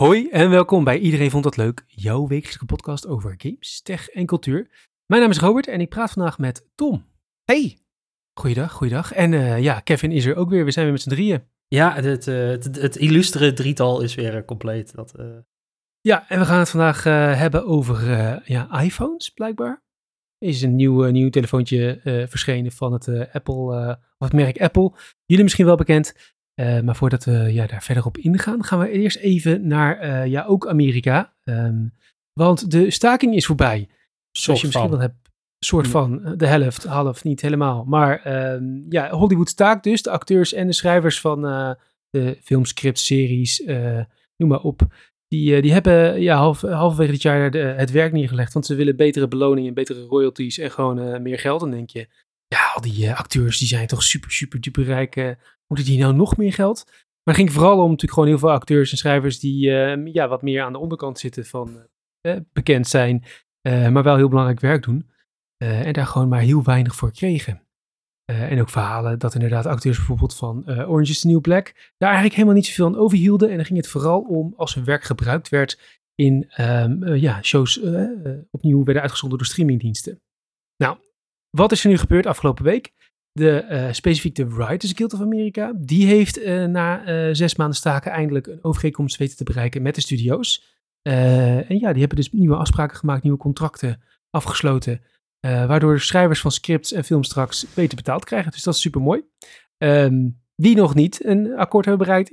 Hoi en welkom bij Iedereen Vond Dat Leuk, jouw wekelijkse podcast over games, tech en cultuur. Mijn naam is Robert en ik praat vandaag met Tom. Hey! Goeiedag, goeiedag. En uh, ja, Kevin is er ook weer. We zijn weer met z'n drieën. Ja, het, uh, het, het, illustere drietal is weer compleet. Dat, uh... Ja, en we gaan het vandaag hebben over ja, iPhones, blijkbaar. Er is een nieuw, nieuw telefoontje verschenen van het, Apple, of het merk Apple. Jullie misschien wel bekend. Uh, maar voordat we ja, daar verder op ingaan, gaan we eerst even naar uh, ja, ook Amerika. Um, want de staking is voorbij. Zoals je misschien wel hebt, soort van, de helft, half, niet helemaal. Maar um, ja, Hollywood staakt dus. De acteurs en de schrijvers van uh, de filmscripts, series, noem maar op. Die, die hebben ja, half, halverwege dit jaar de, het werk neergelegd. Want ze willen betere beloningen, betere royalties en gewoon meer geld. Dan denk je, ja, al die acteurs die zijn toch super, super, duper rijk moeten die nou nog meer geld? Maar het ging vooral om natuurlijk gewoon heel veel acteurs en schrijvers die uh, ja, wat meer aan de onderkant zitten van uh, bekend zijn, uh, maar wel heel belangrijk werk doen. en daar gewoon maar heel weinig voor kregen. en ook verhalen dat inderdaad acteurs bijvoorbeeld van Orange is the New Black daar eigenlijk helemaal niet zoveel aan overhielden. En dan ging het vooral om als hun werk gebruikt werd in um, ja, shows opnieuw werden uitgezonden door streamingdiensten. Nou, wat is er nu gebeurd afgelopen week? De, uh, specifiek de Writers Guild of America, die heeft uh, na uh, zes maanden staken eindelijk een overeenkomst weten te bereiken met de studio's. en ja, die hebben dus nieuwe afspraken gemaakt, nieuwe contracten afgesloten, waardoor schrijvers van scripts en films straks beter betaald krijgen. Dus dat is super mooi. Die nog niet een akkoord hebben bereikt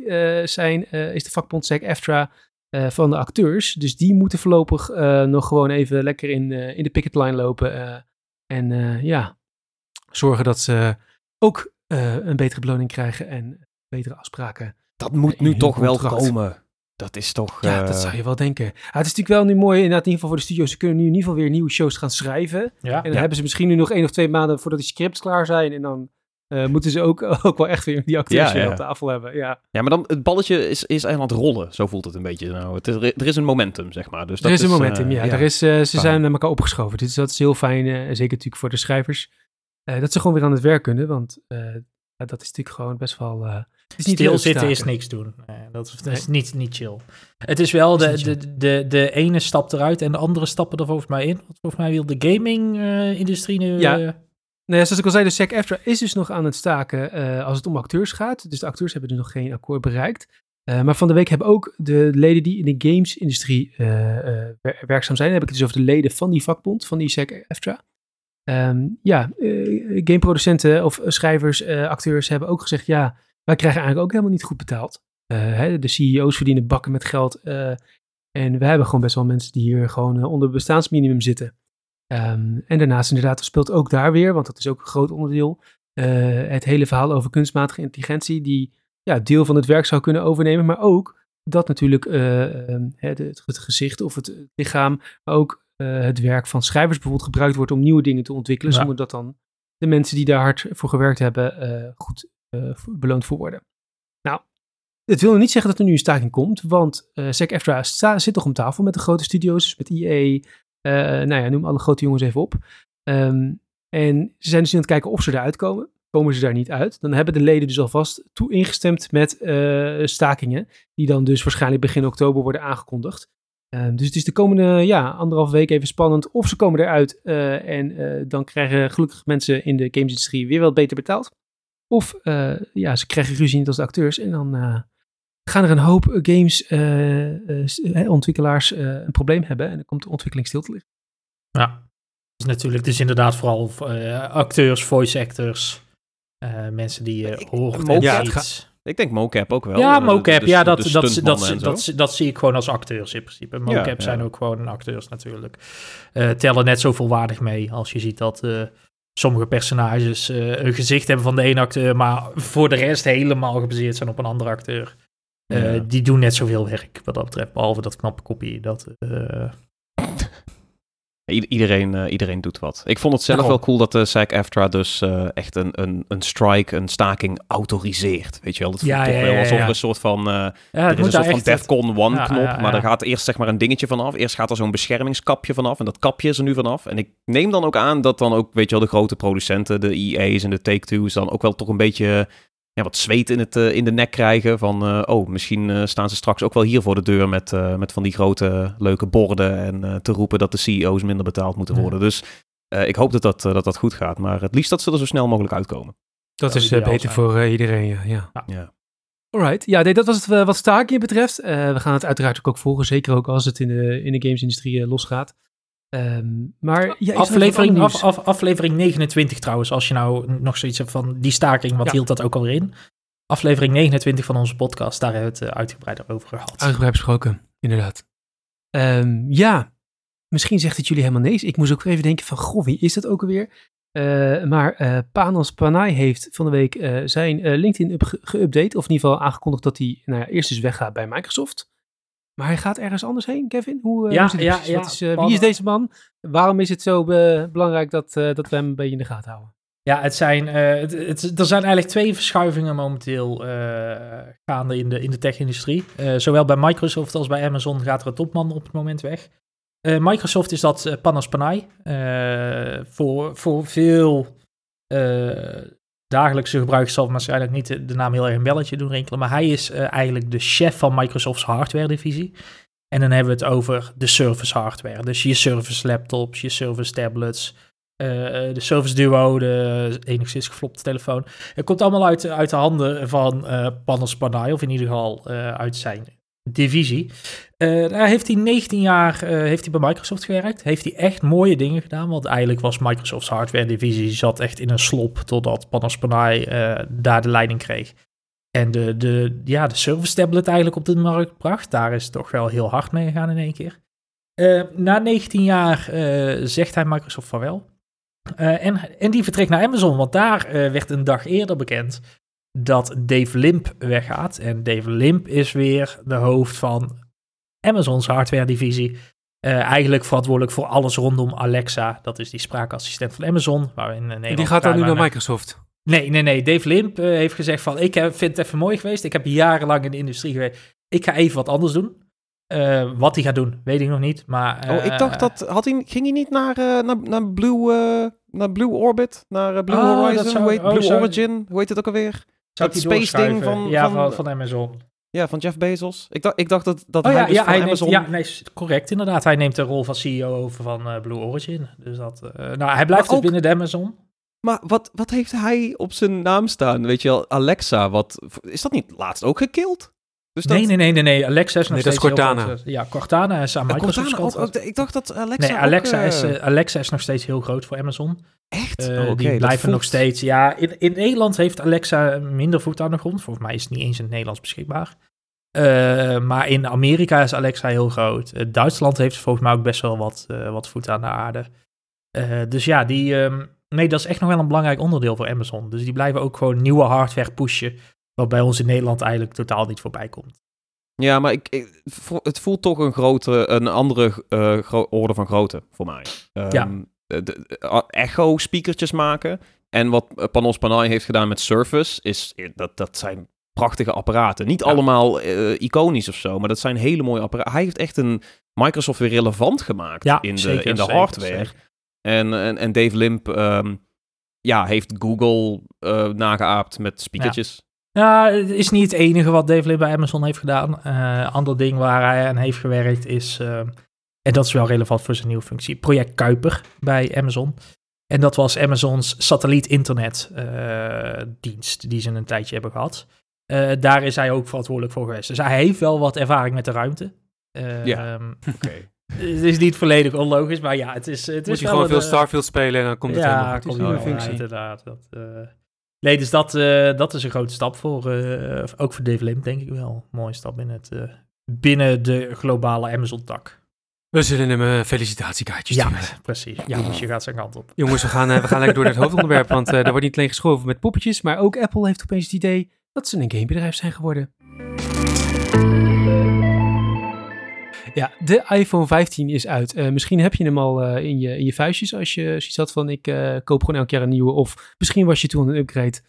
zijn, is de vakbond SAG-AFTRA van de acteurs. Dus die moeten voorlopig nog gewoon even lekker in, in de picket line lopen. en ja, zorgen dat ze ook uh, een betere beloning krijgen en betere afspraken. Dat moet nu toch wel komen. Dat is toch... Ja, dat eh, zou je wel denken. het is natuurlijk wel nu mooi, inderdaad, in ieder geval voor de studio's. Ze kunnen nu in ieder geval weer nieuwe shows gaan schrijven. Ja, en dan hebben ze misschien nu nog één of twee maanden voordat die scripts klaar zijn. En dan uh, moeten ze ook, ook wel echt weer die acteurs ja, ja. op tafel hebben. Ja. ja, maar dan het balletje is, is aan het rollen. Zo voelt het een beetje. Nou, het is, er is een momentum, zeg maar. Dus er is een momentum, ja. Er is, uh, ze zijn naar elkaar opgeschoven. Dus dat is heel fijn. zeker natuurlijk voor de schrijvers. Uh, dat ze gewoon weer aan het werk kunnen, want uh, dat is natuurlijk gewoon best wel... Uh, is niet Stil zitten is niks doen. Nee, dat, is, dat is niet, niet chill. Het is wel de, de, de, de ene stapt eruit en de andere stappen er volgens mij in. Want volgens mij wil de gaming-industrie nu... Ja. Nee, zoals ik al zei, de SEC AFTRA is dus nog aan het staken als het om acteurs gaat. Dus de acteurs hebben dus nog geen akkoord bereikt. maar van de week hebben ook de leden die in de games-industrie werkzaam zijn, heb ik het dus over de leden van die vakbond, van die SEC AFTRA. Um, ja, uh, gameproducenten of schrijvers, uh, acteurs hebben ook gezegd: ja, wij krijgen eigenlijk ook helemaal niet goed betaald. Uh, hè, de CEO's verdienen bakken met geld. en we hebben gewoon best wel mensen die hier gewoon onder bestaansminimum zitten. Um, en daarnaast inderdaad speelt ook daar weer, want dat is ook een groot onderdeel, het hele verhaal over kunstmatige intelligentie, die ja, deel van het werk zou kunnen overnemen, maar ook dat natuurlijk ehm, het, het, gezicht of het lichaam, maar ook uh, het werk van schrijvers bijvoorbeeld gebruikt wordt om nieuwe dingen te ontwikkelen, ja. zonder dat dan de mensen die daar hard voor gewerkt hebben uh, goed uh, beloond voor worden. Nou, het wil niet zeggen dat er nu een staking komt, want uh, SEC EFTRA zit toch om tafel met de grote studio's, dus met EA, nou ja, noem alle grote jongens even op. Um, en ze zijn dus aan het kijken of ze eruit komen. Komen ze daar niet uit, dan hebben de leden dus alvast toe ingestemd met stakingen, die dan dus waarschijnlijk begin oktober worden aangekondigd. Uh, dus het is de komende ja, anderhalf week even spannend of ze komen eruit uh, en uh, dan krijgen gelukkig mensen in de gamesindustrie weer wat beter betaald. Of eh, ja, ze krijgen ruzie niet als de acteurs en dan gaan er een hoop gamesontwikkelaars een probleem hebben en dan komt de ontwikkeling stil te liggen. Ja, dus natuurlijk, dus inderdaad vooral acteurs, voice actors, mensen die horen ja, iets. Ik denk mocap ook wel. Ja, mocap. ja, dat, dat, dat, dat, dat, zie ik gewoon als acteurs in principe. Mocap zijn ook gewoon acteurs natuurlijk. Uh, tellen net zo volwaardig mee als je ziet dat uh, sommige personages uh, een gezicht hebben van de ene acteur, maar voor de rest helemaal gebaseerd zijn op een andere acteur. Die doen net zoveel werk wat dat betreft, behalve dat knappe kopie. Dat, iedereen, uh, iedereen doet wat. Ik vond het zelf wel cool dat de SAG-AFTRA dus uh, echt een, een, een strike, een staking autoriseert. Weet je wel, dat voelt ja, toch ja, wel alsof er een soort van... Uh, er is een soort van Defcon 1 knop, maar er gaat eerst zeg maar een dingetje vanaf. Eerst gaat er zo'n beschermingskapje vanaf en dat kapje is er nu vanaf. En ik neem dan ook aan dat dan ook, weet je wel, de grote producenten, de EA's en de Take-Two's dan ook wel toch een beetje ja, wat zweet in, het, in de nek krijgen. Van, oh, misschien staan ze straks ook wel hier voor de deur met, met van die grote leuke borden. En te roepen dat de CEO's minder betaald moeten worden. Dus ik hoop dat dat, dat dat goed gaat. Maar het liefst dat ze er zo snel mogelijk uitkomen. Dat, is beter voor iedereen, ja. ja. ja. Alright, ja, nee, dat was het wat staking betreft. we gaan het uiteraard ook volgen, zeker ook als het in de, in de gamesindustrie losgaat. Um, maar ja, aflevering, af, af, aflevering 29 trouwens, als je nou nog zoiets hebt van die staking, wat hield dat ook alweer in? Aflevering 29 van onze podcast, daar hebben we het uh, uitgebreider over gehad. Uitgebreid besproken, inderdaad. Um, ja, misschien zegt het jullie helemaal nee. Ik moest ook even denken van, goh, wie is dat ook alweer? Uh, maar uh, Panos Panay heeft van de week zijn LinkedIn geüpdate, of in ieder geval aangekondigd dat hij nou ja, eerst eens weggaat bij Microsoft. Maar hij gaat ergens anders heen, Kevin? Hoe, uh, ja, hoe ja, ja, is, uh, wie is deze man? Waarom is het zo belangrijk dat, dat we hem een beetje in de gaten houden? Ja, het zijn, het, het, er zijn eigenlijk twee verschuivingen momenteel gaande in de, in de tech-industrie. zowel bij Microsoft als bij Amazon gaat er een topman op het moment weg. Microsoft is dat Panos Panay. voor, voor veel dagelijkse gebruikers zal waarschijnlijk niet de, naam heel erg een belletje doen rinkelen. Maar hij is uh, eigenlijk de chef van Microsoft's hardware divisie. En dan hebben we het over de service hardware. Dus je service laptops, je service tablets, uh, de Service Duo, de enigszins geflopte telefoon. Het komt allemaal uit, uit de handen van uh, Panos of in ieder geval uit zijn divisie. Uh, daar heeft hij 19 jaar uh, heeft hij bij Microsoft gewerkt. Heeft hij echt mooie dingen gedaan. Want eigenlijk was Microsoft's hardware divisie zat echt in een slop totdat Panos Panay uh, daar de leiding kreeg. En de, de, ja, de service tablet eigenlijk op de markt bracht. Daar is het toch wel heel hard mee gegaan in één keer. na 19 jaar zegt hij Microsoft van wel. en, en die vertrekt naar Amazon, want daar werd een dag eerder bekend dat Dave Limp weggaat. En Dave Limp is weer de hoofd van Amazon's hardware divisie. Uh, eigenlijk verantwoordelijk voor alles rondom Alexa. Dat is die spraakassistent van Amazon. Waarin en die gaat dan nu naar Microsoft? Nee, nee, nee. Dave Limp uh, heeft gezegd van... Ik heb, vind het even mooi geweest. Ik heb jarenlang in de industrie geweest. Ik ga even wat anders doen. Uh, wat hij gaat doen, weet ik nog niet. Maar, oh, ik dacht dat... Had hij, ging hij niet naar, naar, naar, Blue, naar Blue Orbit? Naar Blue oh, Horizon? Zou, hoe heet, oh, Blue Origin? Hoe heet het ook alweer? Zou dat space ding van, ja, van, van, Amazon. Ja, van Jeff Bezos. Ik dacht, ik dacht dat, dat oh, hij ja, dus ja, hij Amazon... Neemt, ja, nee, correct inderdaad. Hij neemt de rol van CEO over van uh, Blue Origin. Dus dat, uh, nou, hij blijft dus binnen de Amazon. Maar wat, wat heeft hij op zijn naam staan? Weet je wel, Alexa, wat, is dat niet laatst ook gekild? Dus dat... nee, nee, nee, nee, nee. Alexa is nog nee, steeds Cortana. Heel ja, Cortana is aan Microsoft. Cortana, ook, ik dacht dat Alexa Nee, Alexa, ook, is, uh, Alexa is nog steeds heel groot voor Amazon. Echt? Uh, oh, die blijven nog steeds. Ja, in, in Nederland heeft Alexa minder voet aan de grond. Volgens mij is het niet eens in het Nederlands beschikbaar. Uh, maar in Amerika is Alexa heel groot. Duitsland heeft volgens mij ook best wel wat, wat voet aan de aarde. dus ja, die, um, nee, dat is echt nog wel een belangrijk onderdeel voor Amazon. Dus die blijven ook gewoon nieuwe hardware pushen. Wat bij ons in Nederland eigenlijk totaal niet voorbij komt. Ja, maar ik, ik, het voelt toch een, grote, een andere uh, orde van grootte voor mij. Um, ja. de, echo-speakertjes maken. En wat Panos Panay heeft gedaan met Surface, is, dat, dat zijn prachtige apparaten. Niet allemaal uh, iconisch of zo, maar dat zijn hele mooie apparaten. Hij heeft echt een Microsoft weer relevant gemaakt ja, in, de, zeker, in de hardware. En, en, en Dave Limp um, ja, heeft Google uh, nageaapt met speakertjes. Ja, het is niet het enige wat Dave Limp bij Amazon heeft gedaan. Uh, ander ding waar hij aan heeft gewerkt is, uh, en dat is wel relevant voor zijn nieuwe functie, Project Kuiper bij Amazon. En dat was Amazons satelliet-internetdienst uh, die ze een tijdje hebben gehad. daar is hij ook verantwoordelijk voor geweest. Dus hij heeft wel wat ervaring met de ruimte. ja, um, oké. Het is niet volledig onlogisch, maar ja, het is. Het Moet is je gewoon veel Starfield spelen en dan komt het ja, helemaal goed. Ja, functie. inderdaad. Dat, Nee, dus dat, uh, dat is een grote stap voor, uh, ook voor Dave Lim, denk ik wel. Mooie stap in het, uh, binnen de globale Amazon-tak. We zullen hem uh, felicitatiekaartjes ja, precies. Ja, dus je gaat zijn kant op. Jongens, we gaan, we gaan lekker door het hoofdonderwerp, want er wordt niet alleen geschoven met poppetjes, maar ook Apple heeft opeens het idee dat ze een gamebedrijf zijn geworden. Ja, de iPhone 15 is uit. Uh, misschien heb je hem al uh, in, je, in je vuistjes als je zoiets had van ik uh, koop gewoon elk jaar een nieuwe. Of misschien was je toen een upgrade.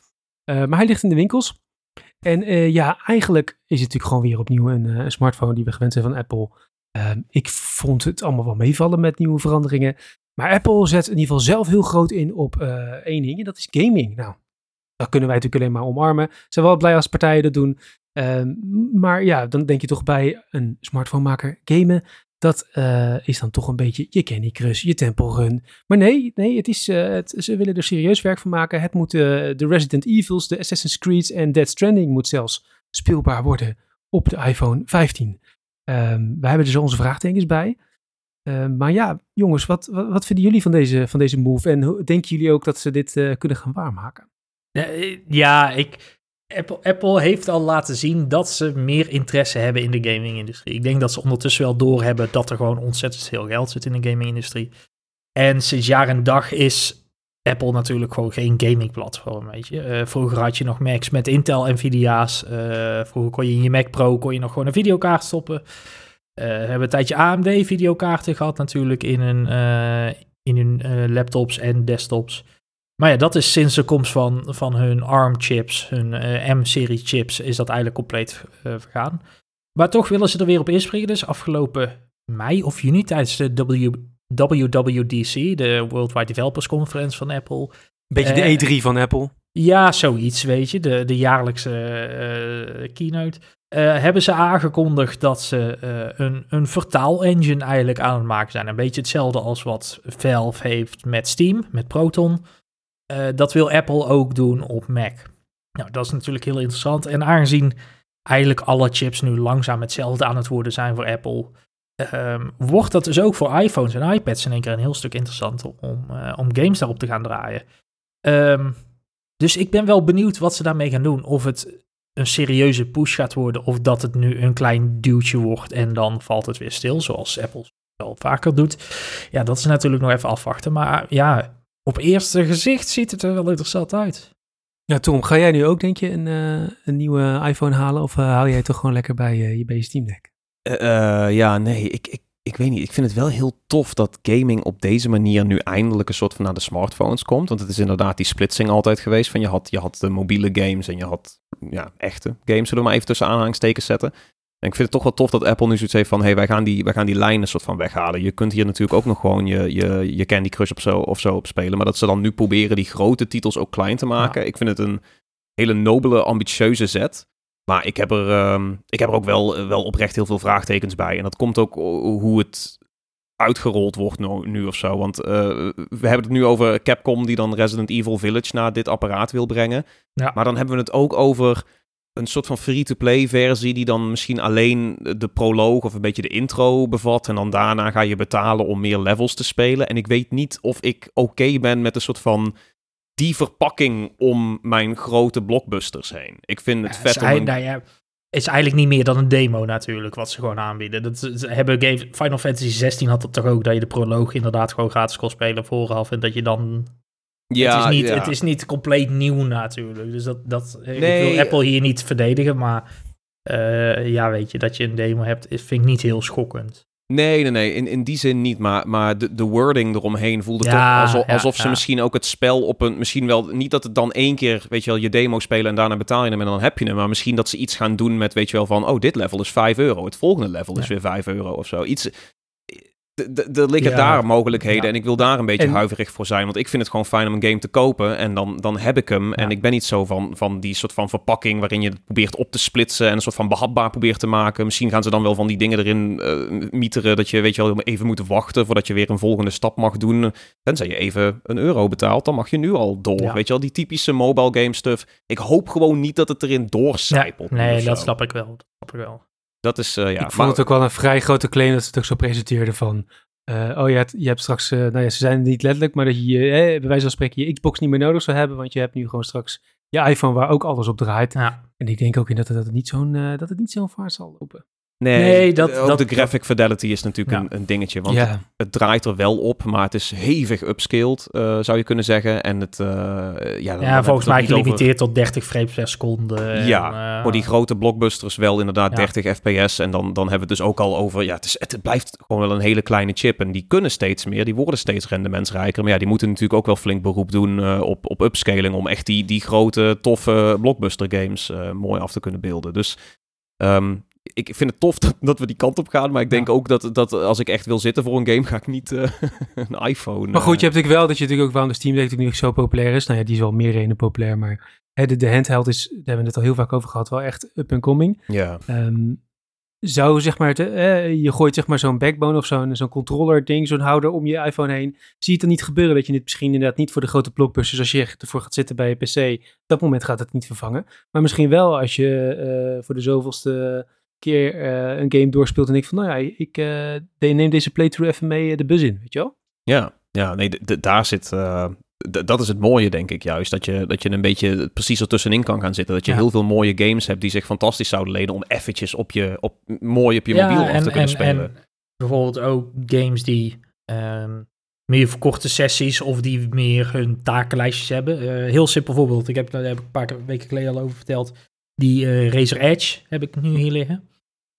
maar hij ligt in de winkels. En ja, eigenlijk is het natuurlijk gewoon weer opnieuw een, een smartphone die we gewend zijn van Apple. Ehm, ik vond het allemaal wel meevallen met nieuwe veranderingen. Maar Apple zet in ieder geval zelf heel groot in op één ding en dat is gaming. Nou, dat kunnen wij natuurlijk alleen maar omarmen. Zijn wel blij als partijen dat doen. Ehm, maar ja, dan denk je toch bij een smartphonemaker gamen. Dat uh, is dan toch een beetje je Candy Crush, je Temple Run. Maar nee, nee het is, het, ze willen er serieus werk van maken. Het moet uh, de Resident Evils, de Assassin's Creed en Dead Stranding moet zelfs speelbaar worden op de iPhone 15. Um, wij hebben dus onze vraagtekens bij. Um, maar ja, jongens, wat, wat, wat, vinden jullie van deze, van deze move? En denken jullie ook dat ze dit kunnen gaan waarmaken? Ja, ik, Apple, Apple heeft al laten zien dat ze meer interesse hebben in de gaming-industrie. Ik denk dat ze ondertussen wel doorhebben dat er gewoon ontzettend veel geld zit in de gaming-industrie. En sinds jaar en dag is Apple natuurlijk gewoon geen gaming-platform, weet je. Uh, vroeger had je nog Macs met Intel Nvidia's. Uh, vroeger kon je in je Mac Pro kon je nog gewoon een videokaart stoppen. Uh, we hebben een tijdje AMD-videokaarten gehad natuurlijk in hun, in hun laptops en desktops. Maar ja, dat is sinds de komst van, van hun ARM-chips, hun uh, M-serie chips, is dat eigenlijk compleet uh, vergaan. Maar toch willen ze er weer op inspringen. Dus afgelopen mei of juni tijdens de w WWDC, de Worldwide Developers Conference van Apple. Beetje de E3 van Apple. Ja, zoiets, weet je. De, de jaarlijkse keynote. hebben ze aangekondigd dat ze een, een vertaal-engine eigenlijk aan het maken zijn. Een beetje hetzelfde als wat Valve heeft met Steam, met Proton. Uh, dat wil Apple ook doen op Mac. Nou, dat is natuurlijk heel interessant. En aangezien eigenlijk alle chips nu langzaam hetzelfde aan het worden zijn voor Apple, um, wordt dat dus ook voor iPhones en iPads in één keer een heel stuk interessanter om, uh, om games daarop te gaan draaien. Um, dus ik ben wel benieuwd wat ze daarmee gaan doen. Of het een serieuze push gaat worden, of dat het nu een klein duwtje wordt en dan valt het weer stil, zoals Apple wel vaker doet. Ja, dat is natuurlijk nog even afwachten. Maar ja, op eerste gezicht ziet het er wel interessant uit. Ja, Tom, ga jij nu ook, denk je, een, uh, een nieuwe iPhone halen? Of uh, hou jij toch gewoon lekker bij, uh, je, bij je Steam Deck? ja, nee, ik, ik, ik weet niet. Ik vind het wel heel tof dat gaming op deze manier nu eindelijk een soort van naar de smartphones komt. Want het is inderdaad die splitsing altijd geweest. Van je had, je had de mobiele games en je had ja, echte games, zullen we maar even tussen aanhalingstekens zetten. En ik vind het toch wel tof dat Apple nu zoiets heeft van... hey, wij gaan die, wij gaan die lijnen soort van weghalen. Je kunt hier natuurlijk ook nog gewoon je, je, je Candy Crush op zo, of zo op spelen. Maar dat ze dan nu proberen die grote titels ook klein te maken. Ik vind het een hele nobele, ambitieuze zet. Maar ik heb er, ehm, ik heb er ook wel, wel oprecht heel veel vraagtekens bij. En dat komt ook hoe het uitgerold wordt nu, nu of zo. Want uh, we hebben het nu over Capcom die dan Resident Evil Village naar dit apparaat wil brengen. Ja. Maar dan hebben we het ook over een soort van free-to-play versie die dan misschien alleen de proloog of een beetje de intro bevat. En dan daarna ga je betalen om meer levels te spelen. En ik weet niet of ik oké ben met een soort van die verpakking om mijn grote blockbusters heen. Ik vind het vet om... Nou ja, is eigenlijk niet meer dan een demo natuurlijk, wat ze gewoon aanbieden. Dat, ze hebben game, Final Fantasy 16 had het toch ook, dat je de proloog inderdaad gewoon gratis kon spelen vooraf. En dat je dan ja, het is, niet, het is niet compleet nieuw natuurlijk. Dus dat, dat nee, ik wil Apple hier niet verdedigen, maar uh, ja, weet je, dat je een demo hebt, vind ik niet heel schokkend. Nee, nee, nee, in, in die zin niet. Maar, maar de, de wording eromheen voelde toch alsof, alsof ze misschien ook het spel op een... Misschien wel, niet dat het dan één keer, weet je wel, je demo spelen en daarna betaal je hem en dan heb je hem. Maar misschien dat ze iets gaan doen met, weet je wel, van... Oh, dit level is 5 euro. Het volgende level is weer 5 euro of zo. Iets, er liggen daar mogelijkheden en ik wil daar een beetje huiverig voor zijn. Want ik vind het gewoon fijn om een game te kopen en dan, dan heb ik hem. En ik ben niet zo van, van die soort van verpakking waarin je het probeert op te splitsen en een soort van behapbaar probeert te maken. Misschien gaan ze dan wel van die dingen erin uh, mieteren dat je weet je wel even moet wachten voordat je weer een volgende stap mag doen. Tenzij je even een euro betaalt, dan mag je nu al door. Weet je wel, die typische mobile game stuff. Ik hoop gewoon niet dat het erin doorcijpelt. nee, dat snap ik wel. Dat snap ik wel. Dat is, uh, ja. Ik vond het ook wel een vrij grote claim dat ze het ook zo presenteerden van... Uh, oh, je hebt, je hebt straks, uh, nou ja, ze zijn niet letterlijk, maar dat je, eh, bij wijze van spreken, je Xbox niet meer nodig zou hebben, want je hebt nu gewoon straks je iPhone waar ook alles op draait. Ja. En ik denk ook in dat, dat het niet zo'n dat het niet zo'n vaart zal lopen. Nee, dat, ook dat, de graphic fidelity is natuurlijk een, een, dingetje. Want het, draait er wel op, maar het is hevig upscaled, uh, zou je kunnen zeggen. En het, uh, ja, ja volgens mij gelimiteerd tot 30 frames per seconde. Ja, en, uh, voor die grote blockbusters wel inderdaad 30 fps. En dan, dan hebben we het dus ook al over, ja, het, is, het blijft gewoon wel een hele kleine chip. En die kunnen steeds meer, die worden steeds rendementsrijker. Maar ja, die moeten natuurlijk ook wel flink beroep doen op, op upscaling... om echt die, die grote, toffe blockbuster games mooi af te kunnen beelden. Dus... Um, ik vind het tof dat, dat, we die kant op gaan. Maar ik denk ook dat, dat als ik echt wil zitten voor een game, ga ik niet uh, een iPhone. Maar goed, je hebt natuurlijk wel dat je natuurlijk ook waarom de Steam Deck nu zo populair is. Nou ja, die is wel meer redenen populair. Maar de, de handheld is, daar hebben we het al heel vaak over gehad, wel echt up and coming. Ja. Ehm, zou zeg maar, eh, je gooit zeg maar zo'n backbone of zo'n zo'n controller ding, zo'n houder om je iPhone heen. Zie je het dan niet gebeuren dat je dit misschien inderdaad niet voor de grote blockbusters, als je ervoor gaat zitten bij je PC, op dat moment gaat het niet vervangen. Maar misschien wel als je uh, voor de zoveelste keer uh, een game doorspeelt en denkt van, nou ja, ik neem deze playthrough even mee de bus in, weet je wel? Ja, ja nee, daar zit, dat is het mooie, denk ik juist. Dat je, dat je een beetje precies ertussenin kan gaan zitten. Dat je heel veel mooie games hebt die zich fantastisch zouden lenen om eventjes op je, op, mooi op je mobiel af te kunnen en, spelen. En bijvoorbeeld ook games die um, meer verkorte sessies of die meer hun takenlijstjes hebben. Uh, heel simpel voorbeeld. Ik heb, daar heb ik een paar weken geleden al over verteld. Die uh, Razer Edge heb ik nu hier liggen.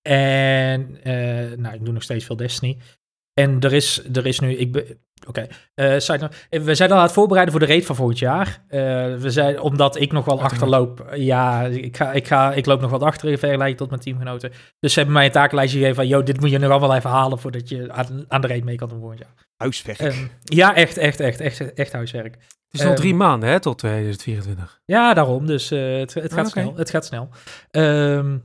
En uh, nou, ik doe nog steeds veel Destiny. En er is, er is nu, ik, Oké, okay. uh, we zijn al aan het voorbereiden voor de raid van volgend jaar. We zijn, omdat ik nog wel achterloop. Ja, ik, ga, ik, ga, ik loop nog wat achter in vergelijking tot mijn teamgenoten. Dus ze hebben mij een takenlijstje gegeven van... ...joh, dit moet je nog allemaal even halen voordat je aan, aan de raid mee kan doen volgend jaar. Huiswerk. Um, ja, echt, echt, echt, echt, echt huiswerk. Het is nog um, drie maanden, hè, tot 2024. Ja, daarom. Dus uh, het, het, gaat ah, okay. snel. Het gaat snel. Um,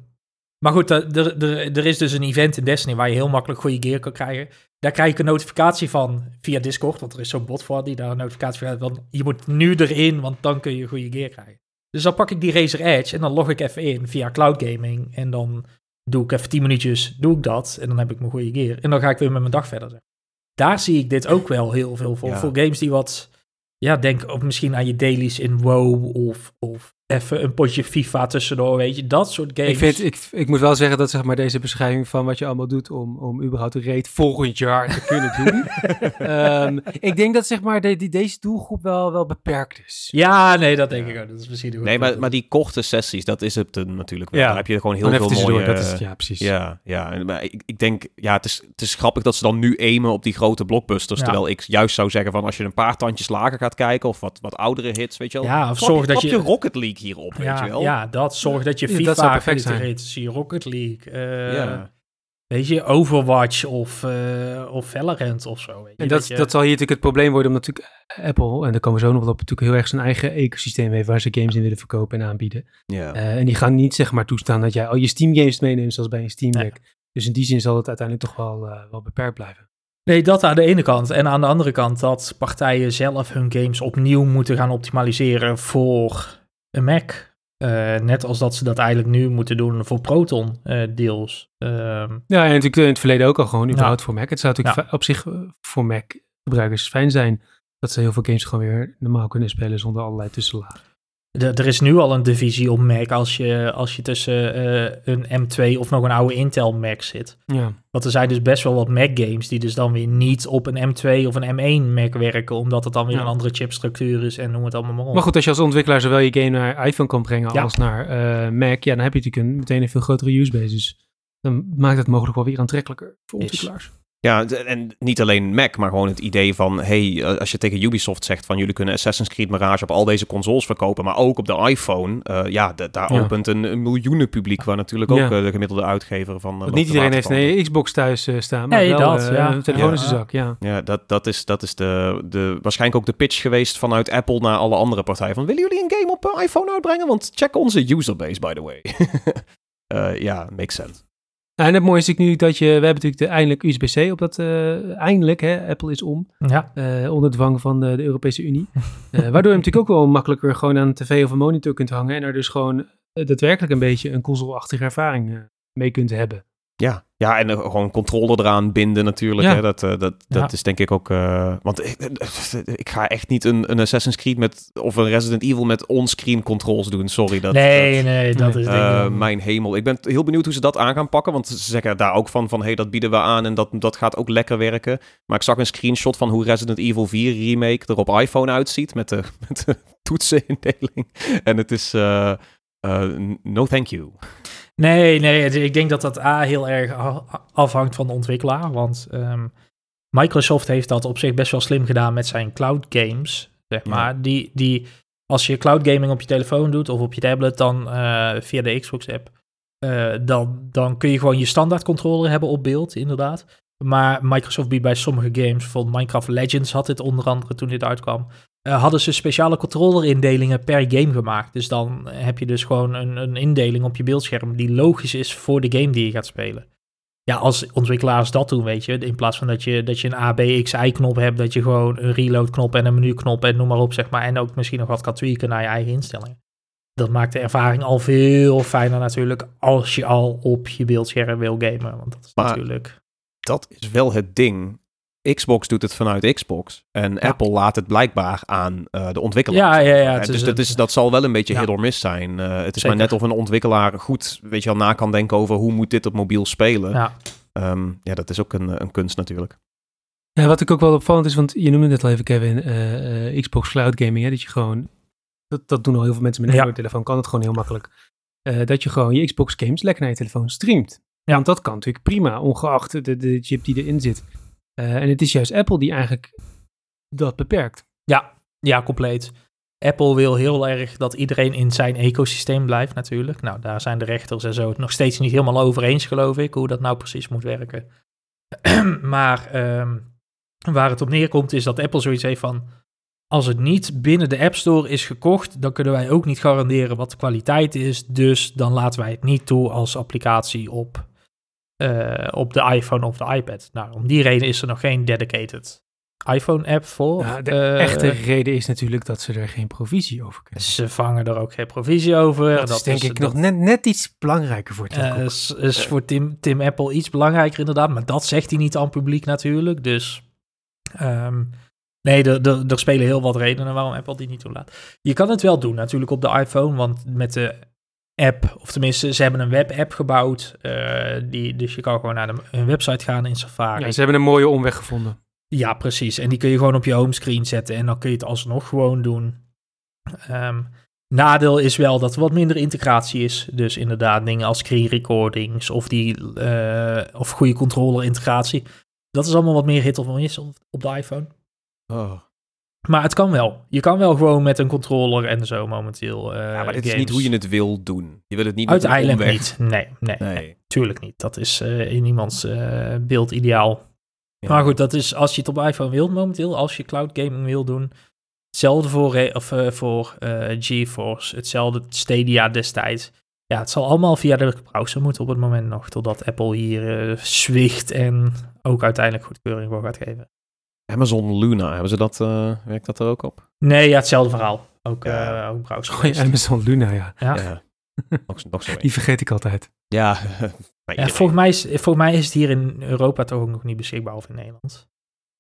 maar goed, er, er, er is dus een event in Destiny waar je heel makkelijk goede gear kan krijgen. Daar krijg ik een notificatie van via Discord, want er is zo'n bot voor die daar een notificatie van heeft. je moet nu erin, want dan kun je goede gear krijgen. Dus dan pak ik die Razer Edge en dan log ik even in via Cloud Gaming. En dan doe ik even 10 minuutjes, doe ik dat. En dan heb ik mijn goede gear. En dan ga ik weer met mijn dag verder. Daar zie ik dit ook wel heel veel voor. Voor games die wat, ja, denk ook misschien aan je dailies in WoW of, of even een potje FIFA tussendoor, weet je, dat soort games. Ik, vind, ik, ik moet wel zeggen dat zeg maar, deze beschrijving van wat je allemaal doet om, om überhaupt de raid volgend jaar te kunnen doen. um, ik denk dat zeg maar, de, die, deze doelgroep wel, wel beperkt is. Ja, nee, dat denk ik ook. Dat is misschien nee, maar, maar die korte sessies, dat is het natuurlijk wel. Ja. Daar heb je gewoon heel veel mooie... Dat is, ja, precies. Ja, ja. Maar ik, ik denk, ja, het is, het is grappig dat ze dan nu aimen op die grote blockbusters. Terwijl ik juist zou zeggen van als je een paar tandjes lager gaat kijken of wat, wat oudere hits, weet je wel. Ja, of zorg dat je... je Rocket League hierop, ja, weet je wel. Ja, dat zorgt dat je FIFA ja, perfect zijn. zie Rocket League. Uh, ja. Weet je, Overwatch of, uh, of Valorant of zo. Weet je, en dat, dat, zal hier natuurlijk het probleem worden, omdat natuurlijk Apple, en daar komen we zo nog wel op, natuurlijk heel erg zijn eigen ecosysteem heeft waar ze games in willen verkopen en aanbieden. Ja. Uh, en die gaan niet zeg maar toestaan dat jij al je Steam games meeneemt zoals bij een Steam Deck. Dus in die zin zal het uiteindelijk toch wel, uh, wel beperkt blijven. Nee, dat aan de ene kant. En aan de andere kant dat partijen zelf hun games opnieuw moeten gaan optimaliseren voor een Mac. Uh, net als dat ze dat eigenlijk nu moeten doen voor Proton uh, deels. Uh, ja, en natuurlijk in het verleden ook al gewoon überhaupt ja. voor Mac. Het zou natuurlijk ja. op zich eh, voor Mac gebruikers fijn zijn dat ze heel veel games gewoon weer normaal kunnen spelen zonder allerlei tussenlagen er is nu al een divisie op Mac als je, als je tussen uh, een M2 of nog een oude Intel Mac zit. Ja. Want er zijn dus best wel wat Mac games die dus dan weer niet op een M2 of een M1 Mac werken, omdat het dan weer ja. een andere chipstructuur is en noem het allemaal maar op. Maar goed, als je als ontwikkelaar zowel je game naar iPhone kan brengen ja. als naar uh, Mac, ja, dan heb je natuurlijk een, meteen een veel grotere use base. Dus dan maakt het mogelijk wel weer aantrekkelijker voor ontwikkelaars. Is. Ja, en niet alleen Mac, maar gewoon het idee van, hey, eh, als je tegen Ubisoft zegt van jullie kunnen Assassin's Creed Mirage op al deze consoles verkopen, maar ook op de iPhone, uh, ja, daar ja. opent een, een miljoenen publiek, waar natuurlijk ook ja. uh, de gemiddelde uitgever van... niet iedereen heeft een Xbox thuis staan, maar nee, wel dat, ja. een telefoon in zijn zak, ja. Ja, dat, dat is, dat is de, de, waarschijnlijk ook de pitch geweest vanuit Apple naar alle andere partijen, van willen jullie een game op iPhone uitbrengen? Want check onze userbase, by the way. ja, makes sense. Nou, en het mooie is natuurlijk nu dat je, we hebben natuurlijk de, eindelijk USB-C op dat, uh, eindelijk, hè, Apple is om, ja. Uh, onder dwang van de, de Europese Unie. uh, waardoor je natuurlijk ook wel makkelijker gewoon aan een tv of een monitor kunt hangen en er dus gewoon daadwerkelijk een beetje een console-achtige ervaring mee kunt hebben. Ja, ja, en gewoon controle eraan binden natuurlijk. Hè? Dat, uh, dat, dat is denk ik ook... Uh, want ik, ik, ga echt niet een, een Assassin's Creed met... of een Resident Evil met onscreen controls doen. Sorry. Dat, nee, nee, dat is... Uh, mijn hemel. Ik ben heel benieuwd hoe ze dat aan gaan pakken. Want ze zeggen daar ook van, van hey, dat bieden we aan en dat, dat gaat ook lekker werken. Maar ik zag een screenshot van hoe Resident Evil 4 Remake er op iPhone uitziet. Met de, met de toetsenindeling. En het is... no thank you. Nee, nee, ik denk dat dat A heel erg afhangt van de ontwikkelaar. Want um, Microsoft heeft dat op zich best wel slim gedaan met zijn cloud games. Zeg maar. Die, die, als je cloud gaming op je telefoon doet of op je tablet, dan uh, via de Xbox app, uh, dan, dan kun je gewoon je standaard controller hebben op beeld, inderdaad. Maar Microsoft biedt bij sommige games, bijvoorbeeld Minecraft Legends had dit onder andere toen dit uitkwam, hadden ze speciale controllerindelingen per game gemaakt. Dus dan heb je dus gewoon een, een indeling op je beeldscherm die logisch is voor de game die je gaat spelen ja, als ontwikkelaars dat doen, weet je, in plaats van dat je, dat je een A, B, X, Y-knop hebt, dat je gewoon een reload-knop en een menu-knop en noem maar op, zeg maar, en ook misschien nog wat kan tweaken naar je eigen instellingen. Dat maakt de ervaring al veel fijner natuurlijk als je al op je beeldscherm wil gamen, want dat is natuurlijk... Dat is wel het ding. Xbox doet het vanuit Xbox. En Apple laat het blijkbaar aan uh, de ontwikkelaar. Ja, ja, ja. dus dat, is, dat zal wel een beetje ja. hit or miss zijn. Uh, het is maar net of een ontwikkelaar goed, weet je wel, na kan denken over hoe moet dit op mobiel spelen. Ja, um, ja dat is ook een, een kunst natuurlijk. Ja, wat ik ook wel opvallend is, want je noemde net al even, Kevin, uh, Xbox Cloud Gaming, hè, dat je gewoon, dat, dat doen al heel veel mensen met een telefoon, kan het gewoon heel makkelijk. dat je gewoon je Xbox games lekker naar je telefoon streamt. Ja. Want dat kan natuurlijk prima, ongeacht de, de chip die erin zit. Uh, en het is juist Apple die eigenlijk dat beperkt. Ja, ja, compleet. Apple wil heel erg dat iedereen in zijn ecosysteem blijft natuurlijk. Nou, daar zijn de rechters en zo het nog steeds niet helemaal over eens, geloof ik, hoe dat nou precies moet werken. maar um, waar het op neerkomt is dat Apple zoiets heeft van... Als het niet binnen de App Store is gekocht, dan kunnen wij ook niet garanderen wat de kwaliteit is. Dus dan laten wij het niet toe als applicatie op uh, op de iPhone of de iPad. Nou, om die reden is er nog geen dedicated iPhone-app voor. Ja, de uh, echte reden is natuurlijk dat ze er geen provisie over kunnen. Ze vangen er ook geen provisie over. Dat, is denk ik nog net, net iets belangrijker voor Tim uh, is, is voor Tim, Tim Apple iets belangrijker inderdaad, maar dat zegt hij niet aan het publiek natuurlijk. Dus um, nee, er spelen heel wat redenen waarom Apple die niet toelaat. Je kan het wel doen natuurlijk op de iPhone, want met de app, of tenminste, ze hebben een webapp gebouwd. Uh, die, dus je kan gewoon naar de, hun website gaan in Safari. Ja, ze hebben een mooie omweg gevonden. Ja, precies. En die kun je gewoon op je homescreen zetten en dan kun je het alsnog gewoon doen. Um, nadeel is wel dat er wat minder integratie is. Dus inderdaad, dingen als screen recordings of, die, uh, of goede controller integratie. Dat is allemaal wat meer hit of miss op de iPhone. Oh. Maar het kan wel. Je kan wel gewoon met een controller en zo momenteel. Uh, ja, maar dit is niet hoe je het wil doen. Je wil het niet Uiteindelijk niet. Nee, nee, nee, Tuurlijk niet. Dat is uh, in iemands uh, beeld ideaal. Ja. Maar goed, dat is als je het op iPhone wilt momenteel. Als je cloud gaming wil doen. Hetzelfde voor, of, voor GeForce. Hetzelfde Stadia destijds. Ja, het zal allemaal via de browser moeten op het moment nog. Totdat Apple hier zwicht en ook uiteindelijk goedkeuring voor gaat geven. Amazon Luna, hebben ze dat, uh, werkt dat er ook op? Nee, ja, hetzelfde verhaal. Ook, ja. uh, ook browser. Oh, Amazon Luna, ja. ja. ja. nog, nog zo Die vergeet ik altijd. Ja, ja volgens, mij is, volgens mij is het hier in Europa toch ook nog niet beschikbaar of in Nederland.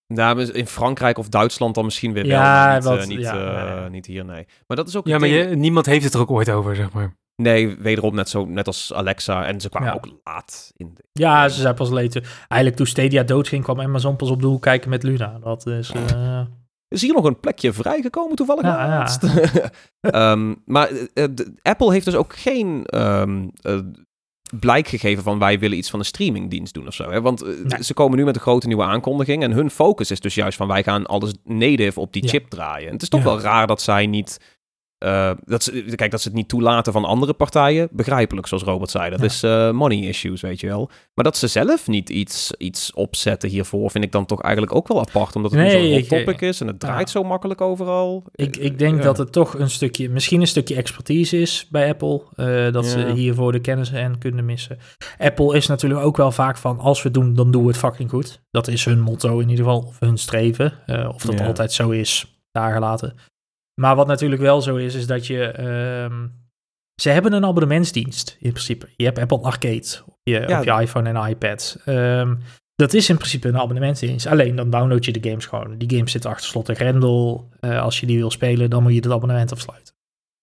Nou, in Frankrijk of Duitsland dan misschien weer wel. Ja, niet, wat, uh, niet, ja, niet, hier, nee. Maar dat is ook. Ja, maar je, niemand heeft het er ook ooit over, zeg maar. Nee, wederom net zo, net als Alexa. En ze kwamen ook laat in. De... Ja, ze zijn pas later. Eigenlijk toen Stadia doodging, kwam Amazon pas op de hoek kijken met Luna. Dat is... Uh... Is hier nog een plekje vrijgekomen toevallig? Ja, ja. um, maar uh, Apple heeft dus ook geen um, uh, blijk gegeven van wij willen iets van een streamingdienst doen of zo. Hè? Want ze komen nu met een grote nieuwe aankondiging en hun focus is dus juist van wij gaan alles native op die chip draaien. En het is toch wel raar dat zij niet uh, dat ze, kijk, dat ze het niet toelaten van andere partijen, begrijpelijk, zoals Robert zei. Dat is uh, money issues, weet je wel. Maar dat ze zelf niet iets, iets opzetten hiervoor, vind ik dan toch eigenlijk ook wel apart. Omdat het nee, zo'n hot topic is en het draait zo makkelijk overal. Ik, ik denk dat het toch een stukje, misschien een stukje expertise is bij Apple. Uh, dat ze hiervoor de kennis en kunnen missen. Apple is natuurlijk ook wel vaak van, als we het doen, dan doen we het fucking goed. Dat is hun motto in ieder geval, of hun streven. of dat altijd zo is, daar gelaten. Maar wat natuurlijk wel zo is, is dat je. Um, ze hebben een abonnementsdienst in principe. Je hebt Apple Arcade op je, op je iPhone en iPad. Um, dat is in principe een abonnementsdienst. Alleen dan download je de games gewoon. Die games zitten achter slot en grendel. Uh, als je die wil spelen, dan moet je het abonnement afsluiten.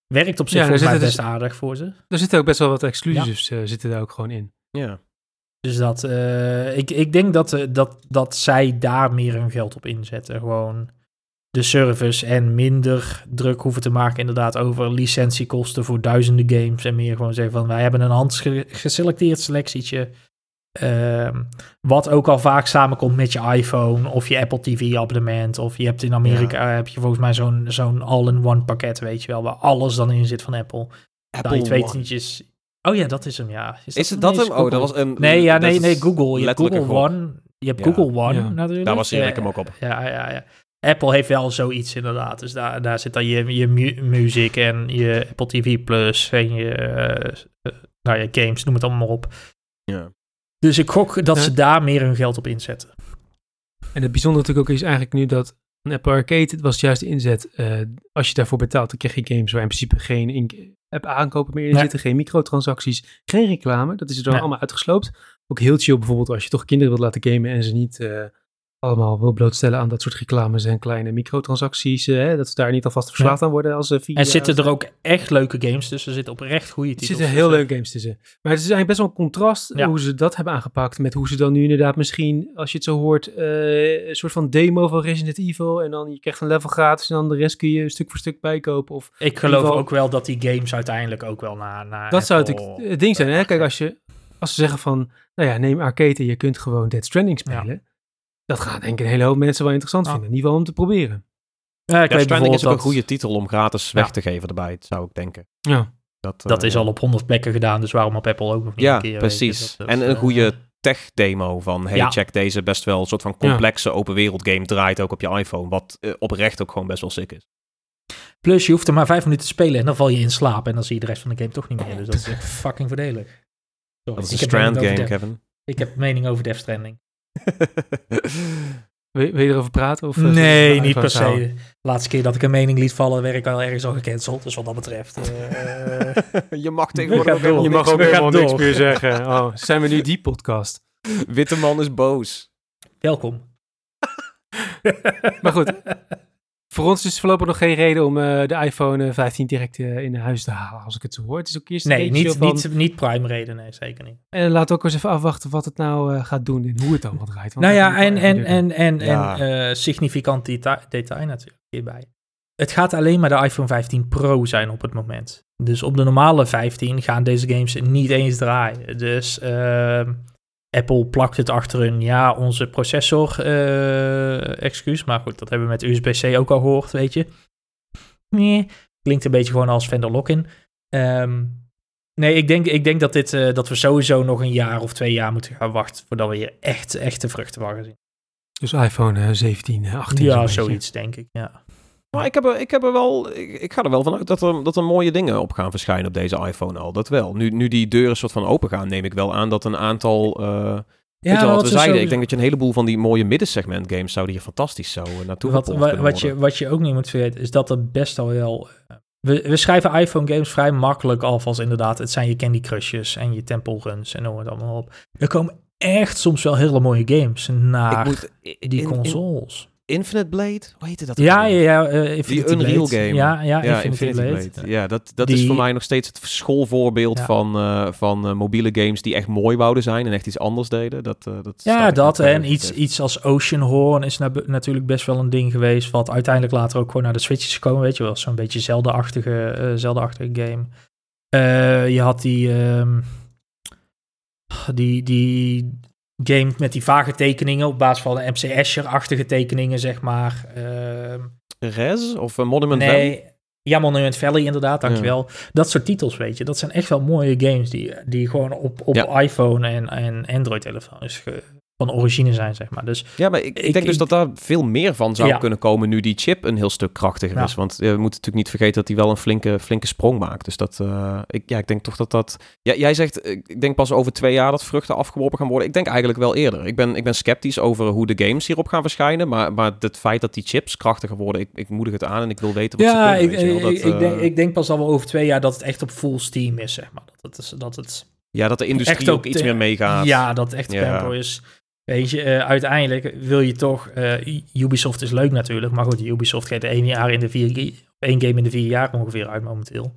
Werkt op zich ja, volgens mij best dus, aardig voor ze. Er zitten ook best wel wat exclusives ja. uh, zitten daar ook gewoon in. Ja. Dus dat, uh, ik, ik denk dat, dat, dat zij daar meer hun geld op inzetten. Gewoon de service en minder druk hoeven te maken inderdaad over licentiekosten voor duizenden games en meer gewoon zeggen van wij hebben een handgeselecteerd selectietje um, wat ook al vaak samenkomt met je iPhone of je Apple TV abonnement of je hebt in Amerika heb je volgens mij zo'n zo'n all-in-one pakket weet je wel waar alles dan in zit van Apple. Apple je twee tientjes. Oh ja, dat is hem ja. Is, is het dat hem? Oh, dat was een Nee, ja, nee, nee, Google. Je hebt Google One. Je hebt Google One natuurlijk. Daar was ik hem ook op. Ja, ja, ja. Apple heeft wel zoiets inderdaad. Dus daar, daar zit dan je, je muziek en je Apple TV Plus en je, uh, nou ja, games, noem het allemaal op. Ja. Dus ik gok dat ze daar meer hun geld op inzetten. En het bijzondere natuurlijk ook is eigenlijk nu dat een Apple Arcade, het was juist de inzet, uh, als je daarvoor betaalt, dan krijg je games waar in principe geen app aankopen meer in zitten, geen microtransacties, geen reclame. Dat is er dan allemaal uitgesloopt. Ook heel chill bijvoorbeeld als je toch kinderen wilt laten gamen en ze niet uh, allemaal wil blootstellen aan dat soort reclames en kleine microtransacties. Uh, hè, dat ze daar niet alvast verslaafd aan worden als ze En zitten er ook echt leuke games tussen? Er zitten oprecht goede titels Er zitten heel leuke games tussen. Maar het is eigenlijk best wel een contrast hoe ze dat hebben aangepakt met hoe ze dan nu inderdaad misschien, als je het zo hoort, uh, een soort van demo van Resident Evil en dan je krijgt een level gratis en dan de rest kun je stuk voor stuk bijkopen. Of Ik geloof ook wel dat die games uiteindelijk ook wel naar... naar dat zou het, het ding zijn, hè? Kijk, als, je, als ze zeggen van, nou ja, neem arcade en je kunt gewoon Dead Stranding spelen dat gaat denk ik een hele hoop mensen wel interessant vinden. In ieder geval om te proberen. Ja, ik weet bijvoorbeeld is ook een goede titel om gratis weg te geven erbij, zou ik denken. Ja. Dat, dat is eh, al op honderd plekken gedaan, dus waarom op Apple ook nog niet ja, een keer? precies. en een eh, goede tech-demo van, hey, check deze best wel een soort van complexe open wereld game draait ook op je iPhone, wat uh, oprecht ook gewoon best wel sick is. Plus, je hoeft er maar vijf minuten te spelen en dan val je in slaap en dan zie je de rest van de game toch niet meer. Dus dat is echt fucking voordelig. Dat is een Strand game, Kevin. Ik heb mening over Death Stranding. Wil, je erover praten? Of, eh, nee, niet per se. De laatste keer dat ik een mening liet vallen, werd ik al ergens al gecanceld. Dus wat dat betreft... Uh, je mag tegenwoordig ook, je mag ook helemaal niks meer zeggen. Oh, zijn we nu die podcast? Witte man is boos. Welkom. maar goed, voor ons is voorlopig nog geen reden om uh, de iPhone 15 direct uh, in huis te halen, als ik het zo hoor. Het is ook eerst nee, niet, van... niet, niet prime reden, nee, zeker niet. En laat ook eens even afwachten wat het nou uh, gaat doen en hoe het allemaal draait. Want nou ja, en, en, en, en, ja. en significant detail, detail natuurlijk hierbij. Het gaat alleen maar de iPhone 15 Pro zijn op het moment. Dus op de normale 15 gaan deze games niet eens draaien. Dus ehm, Apple plakt het achter een, ja, onze processor, uh, excuus. Maar goed, dat hebben we met USB-C ook al gehoord, weet je. Nee, klinkt een beetje gewoon als vendor lock-in. Ehm, nee, ik denk, ik denk dat, dit, uh, dat we sowieso nog een jaar of twee jaar moeten gaan wachten voordat we hier echt, echte vruchten van gaan zien. Dus iPhone 17, 18. Ja, zoiets denk ik, ja. Maar ik heb er, ik heb er wel, ik, ga er wel vanuit dat er, dat er mooie dingen op gaan verschijnen op deze iPhone al. Dat wel. Nu, nu die deuren soort van open gaan, neem ik wel aan dat een aantal. Uh, ja, weet je wat we zeiden? Ik denk dat je een heleboel van die mooie middensegment games zouden hier fantastisch zo uh, naartoe wat, wat, wat je, wat je ook niet moet vergeten, is dat er best al wel. Uh, we, we schrijven iPhone games vrij makkelijk af als inderdaad, het zijn je Candy Crushes en je Temple Runs en noem het allemaal op. Er komen echt soms wel hele mooie games naar moet, die consoles. Infinite Blade? Hoe heette dat? Ja, ja, ja. Uh, Infinite die Unreal Blade. game. Ja, ja, ja Infinite, Blade. Ja, dat, dat is voor mij nog steeds het schoolvoorbeeld van, uh, van uh, mobiele games die echt mooi wouden zijn en echt iets anders deden. Dat, dat ja, dat en iets, iets als Ocean Horn is natuurlijk best wel een ding geweest, wat uiteindelijk later ook gewoon naar de Switch is gekomen, weet je wel. Zo'n beetje Zelda-achtige Zelda game. je had die... Um, die, die game met die vage tekeningen op basis van de MC Escher-achtige tekeningen, zeg maar. Uh, Res of Monument nee, Valley? Ja, Monument Valley inderdaad, dankjewel. Ja. Dat soort titels, weet je. Dat zijn echt wel mooie games die, die gewoon op, op iPhone en, en Android-telefoons van origine zijn, zeg maar. Dus ja, maar ik, ik denk dus dat daar veel meer van zou kunnen komen nu die chip een heel stuk krachtiger is. Want we moeten natuurlijk niet vergeten dat hij wel een flinke, flinke sprong maakt. Dus dat, uh, ik, ja, ik denk toch dat dat... Ja, jij zegt, ik denk pas over twee jaar dat vruchten afgeworpen gaan worden. Ik denk eigenlijk wel eerder. Ik ben, ik ben sceptisch over hoe de games hierop gaan verschijnen. Maar, maar het feit dat die chips krachtiger worden, ik, ik moedig het aan en ik wil weten wat ja, ze kunnen. Ja, ik, ik, denk, ik denk pas al wel over twee jaar dat het echt op full steam is, zeg maar. Dat het, dat het ja, dat de industrie ook iets meer meegaat. Ja, dat het echt tempo is. Weet je, uh, uiteindelijk wil je toch... Uh, Ubisoft is leuk natuurlijk, maar goed, Ubisoft geeft één jaar in de vier... één game in de vier jaar ongeveer uit momenteel.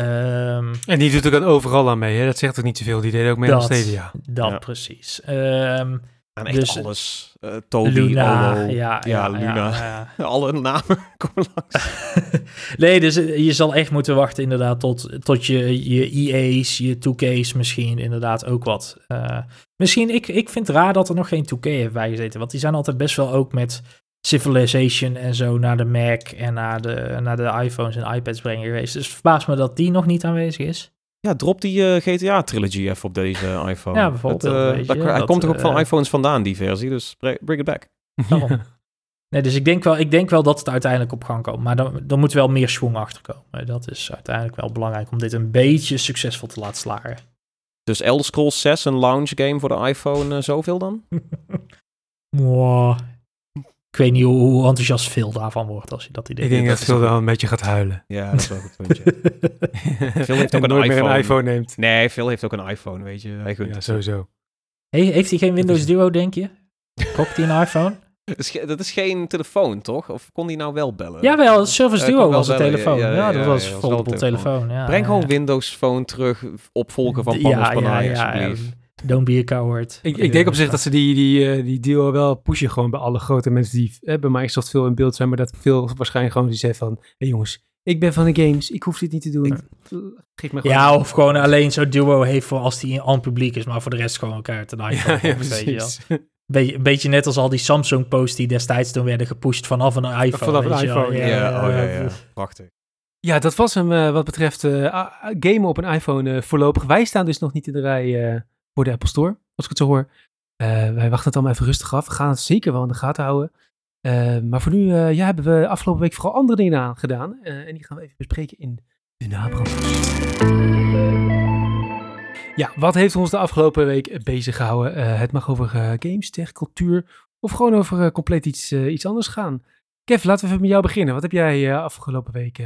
Um, en die doet ook overal aan mee, hè? Dat zegt ook niet zoveel. Die deed ook mee aan Stadia. Dat ja. precies. Um, aan echt dus, alles. Uh, Toby, Luna, Olo, ja, ja, Luna. Alle namen komen langs. nee, dus je zal echt moeten wachten inderdaad tot, tot je, je EA's, je 2K's misschien inderdaad ook wat. Uh, misschien, ik, ik vind het raar dat er nog geen 2K heeft bijgezeten, want die zijn altijd best wel ook met Civilization en zo naar de Mac en naar de, naar de iPhones en iPads brengen geweest. Dus verbaas me dat die nog niet aanwezig is. Ja, drop die uh, GTA-trilogy even op deze iPhone. Ja, bijvoorbeeld. Het, uh, hij komt toch ook van iPhones vandaan, die versie, dus bring it back. Nee, dus ik denk, wel, ik denk wel dat het uiteindelijk op gang komt. Maar dan, dan moet wel meer schwung achter komen. Dat is uiteindelijk wel belangrijk om dit een beetje succesvol te laten slagen. Dus Elder Scrolls 6, een launch game voor de iPhone, uh, zoveel dan? wow. Ik weet niet hoe, enthousiast veel daarvan wordt als je dat idee Ik denk dat veel wel een beetje gaat huilen. Ja, dat is wel een puntje. Phil heeft ook een iPhone. een iPhone neemt. Nee, Phil heeft ook een iPhone, weet je. Hij ja, sowieso. Heeft hij geen Windows Duo, denk je? Kocht hij een iPhone? Dat is geen telefoon, toch? Of kon die nou wel bellen? Jawel, Service Duo was een telefoon. Ja, dat was ja, een telefoon. Breng gewoon Windows Phone terug, opvolgen van Panos Panay, alsjeblieft. Don't be a coward. Ik, ik denk op zich dat ze die, die, uh, die deal wel pushen gewoon bij alle grote mensen die eh, bij Microsoft veel in beeld zijn, maar dat veel waarschijnlijk gewoon die zeggen van, hé hey jongens, ik ben van de games, ik hoef dit niet te doen. Geef me ja, of gewoon alleen zo'n duo heeft voor als die aan publiek is, maar voor de rest gewoon elkaar te iPhone. Ja, ja, precies. Be een beetje net als al die Samsung-posts die destijds toen werden gepusht vanaf een iPhone. Vanaf een iPhone, ja. ja, oh, ja, ja. Prachtig. Ja, dat was hem uh, wat betreft uh, gamen op een iPhone uh, voorlopig. Wij staan dus nog niet in de rij voor de Apple Store, als ik het zo hoor. wij wachten het allemaal even rustig af. We gaan het zeker wel in de gaten houden. maar voor nu ja, hebben we afgelopen week vooral andere dingen aan gedaan. en die gaan we even bespreken in de nabrand. Ja, wat heeft ons de afgelopen week bezig gehouden? Het mag over games, tech, cultuur of gewoon over compleet iets, iets anders gaan. Kev, laten we even met jou beginnen. Wat heb jij afgelopen week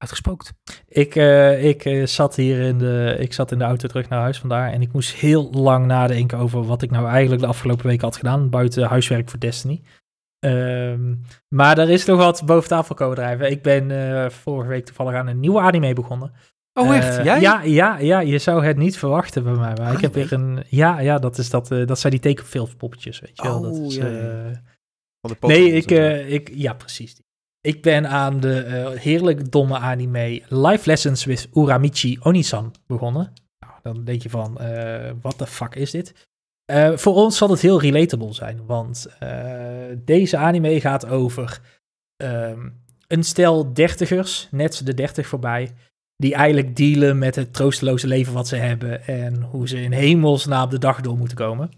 uitgespookt? Ik, ik, zat hier in de, ik zat in de auto terug naar huis vandaar en ik moest heel lang nadenken over wat ik nou eigenlijk de afgelopen week had gedaan buiten huiswerk voor Destiny. Um, maar er is nog wat boven tafel komen drijven. Ik ben vorige week toevallig aan een nieuwe anime begonnen. Oh, echt? Jij? Ja, ja, ja, je zou het niet verwachten bij mij. Maar ik heb weer een. Ja, ja dat, is dat, uh, dat zijn die tekenfilmpoppetjes, weet je wel. Oh, dat is, ja, ja. Uh, nee, ik, ik. Ja, precies. Ik ben aan de heerlijk domme anime Life Lessons with Uramichi Onisan begonnen. Nou, dan denk je van, wat de fuck is dit? voor ons zal het heel relatable zijn, want deze anime gaat over um, een stel dertigers, net de dertig voorbij, die eigenlijk dealen met het troosteloze leven wat ze hebben en hoe ze in hemelsnaam de dag door moeten komen.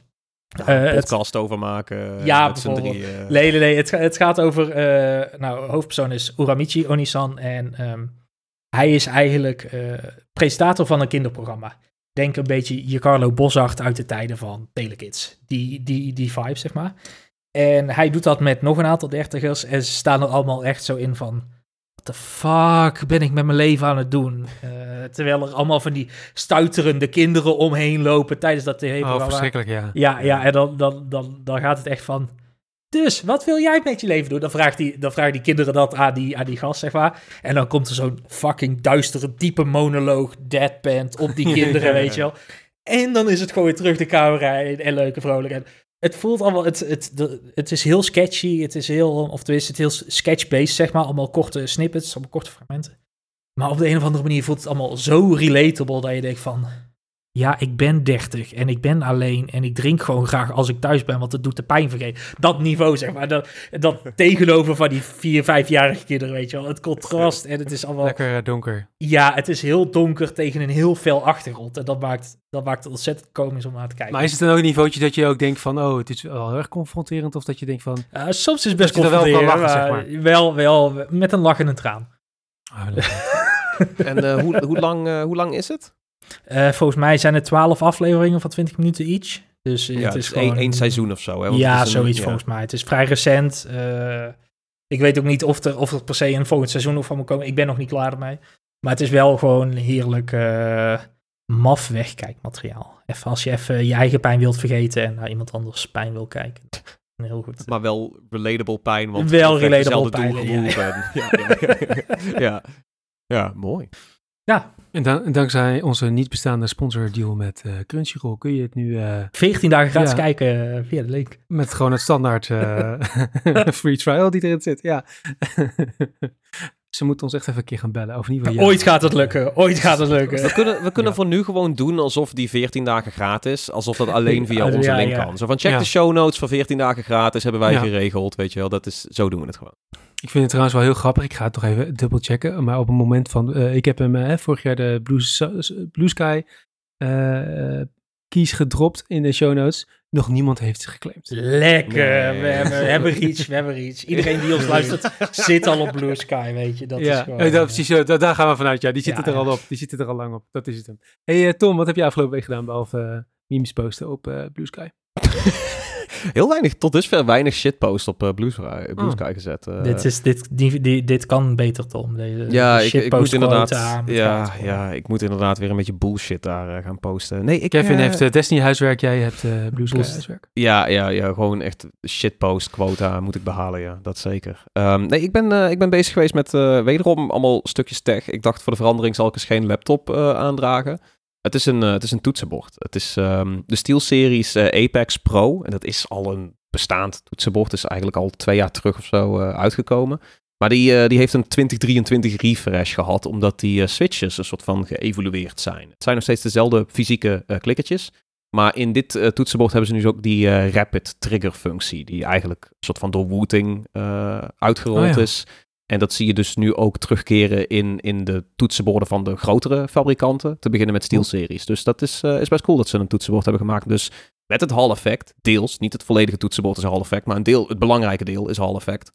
Ja, uh, podcast over maken. Ja, bijvoorbeeld. Nee, nee, nee. Het, het gaat over. Uh, nou, hoofdpersoon is Uramichi Onisan. En um, hij is eigenlijk uh, presentator van een kinderprogramma. Denk een beetje je Carlo Bosacht uit de tijden van Telekids. Die, die, die vibe, zeg maar. En hij doet dat met nog een aantal dertigers. En ze staan er allemaal echt zo in van the fuck ben ik met mijn leven aan het doen? Uh, terwijl er allemaal van die stuiterende kinderen omheen lopen tijdens dat tv-programma. Oh, verschrikkelijk, ja. Ja, ja en dan, dan, dan, dan gaat het echt van... Dus, wat wil jij met je leven doen? Dan vraagt die, dan vragen die kinderen dat aan die, aan die gast, zeg maar. En dan komt er zo'n fucking duistere, diepe monoloog, deadpan op die kinderen, weet je wel. En dan is het gewoon weer terug de camera en, en leuke vrolijk het voelt allemaal, het, het, het is heel sketchy, het is heel, of tenminste het heel sketch-based, zeg maar, allemaal korte snippets, allemaal korte fragmenten. Maar op de een of andere manier voelt het allemaal zo relatable dat je denkt van, ja, ik ben 30 en ik ben alleen en ik drink gewoon graag als ik thuis ben, want het doet de pijn vergeten. Dat niveau, zeg maar. Dat, dat tegenover van die vier, vijfjarige kinderen, weet je wel. Het contrast en het is allemaal... Lekker eh, donker. Ja, het is heel donker tegen een heel fel achtergrond. En dat maakt, dat maakt het ontzettend komisch om naar te kijken. Maar is het dan ook een niveautje dat je ook denkt van, oh, het is wel heel erg confronterend? Of dat je denkt van... Uh, soms is het best confronterend, wel, lachen, zeg maar. wel, wel, met een lach en een traan. Oh, en uh, hoe, hoe, lang, uh, hoe lang is het? Uh, volgens mij zijn het 12 afleveringen van 20 minuten each. Dus ja, het is gewoon... één seizoen of zo. Hè? ja, een, zoiets ja. volgens mij. Het is vrij recent. Uh, ik weet ook niet of er, of er per se een volgend seizoen of van moet komen. Ik ben nog niet klaar ermee. Maar het is wel gewoon heerlijk uh, maf wegkijkmateriaal. Even als je even je eigen pijn wilt vergeten en naar iemand anders pijn wil kijken. Heel goed. Maar wel relatable pijn. Want wel relatable pijn. Ja, ja. ja, ja, ja, mooi. Ja. En, dan, dankzij onze niet bestaande sponsordeal met uh, Crunchyroll kun je het nu... Uh, eh, 14 dagen gratis ja, kijken uh, via de link. Met gewoon het standaard free trial die erin zit, ja. Ze moeten ons echt even een keer gaan bellen. Of niet ja. Ooit gaat het lukken. Ooit gaat het lukken. We kunnen, we kunnen voor nu gewoon doen alsof die 14 dagen gratis, alsof dat alleen via onze link kan. Zo van check de show notes voor 14 dagen gratis, hebben wij geregeld, weet je wel. Dat is, zo doen we het gewoon. Ik vind het trouwens wel heel grappig. Ik ga het toch even dubbel checken. Maar op het moment van, uh, ik heb hem uh, vorig jaar de Blue, Blue Sky uh, keys gedropt in de show notes. Nog niemand heeft ze geclaimd. Lekker. We, hebben, we hebben reach, we hebben reach. Iedereen die ons luistert zit al op Blue Sky, weet je. Dat ja, is gewoon, dat, eh, precies, daar, daar gaan we vanuit. Ja, die zitten er al op. Die zitten er al lang op. Dat is het hem. hey, uh, Tom, wat heb je afgelopen week gedaan, behalve uh, memes posten op uh, Blue Sky? heel weinig, tot dusver weinig shitpost op uh, Blue, Sky, Blue oh. Sky gezet. Uh, dit, is, dit, die, die, dit kan beter, Tom. Deze ja, ik, ik moet inderdaad, ja, ja, ik moet inderdaad weer een beetje bullshit daar uh, gaan posten. Nee, ik, Kevin heeft Destiny huiswerk, jij hebt Blue Sky huiswerk. Ja, ja, ja, gewoon echt shitpost quota moet ik behalen, ja, dat zeker. Um, nee, ik ben, ik ben bezig geweest met wederom allemaal stukjes tech. Ik dacht voor de verandering zal ik eens geen laptop aandragen. Het is een, uh, het is een toetsenbord. Het is um, de SteelSeries uh, Apex Pro. En dat is al een bestaand toetsenbord. is eigenlijk al twee jaar terug of zo uh, uitgekomen. Maar die, die heeft een 2023 refresh gehad. Omdat die switches een soort van geëvolueerd zijn. Het zijn nog steeds dezelfde fysieke klikkertjes. Maar in dit toetsenbord hebben ze nu ook die rapid trigger functie. Die eigenlijk een soort van door Wooting uitgerold oh is. En dat zie je dus nu ook terugkeren in, in de toetsenborden van de grotere fabrikanten. Te beginnen met SteelSeries. Dus dat is, uh, is best cool dat ze een toetsenbord hebben gemaakt. Dus met het Hall effect, deels, niet het volledige toetsenbord is Hall effect, maar een deel, het belangrijke deel is Hall effect.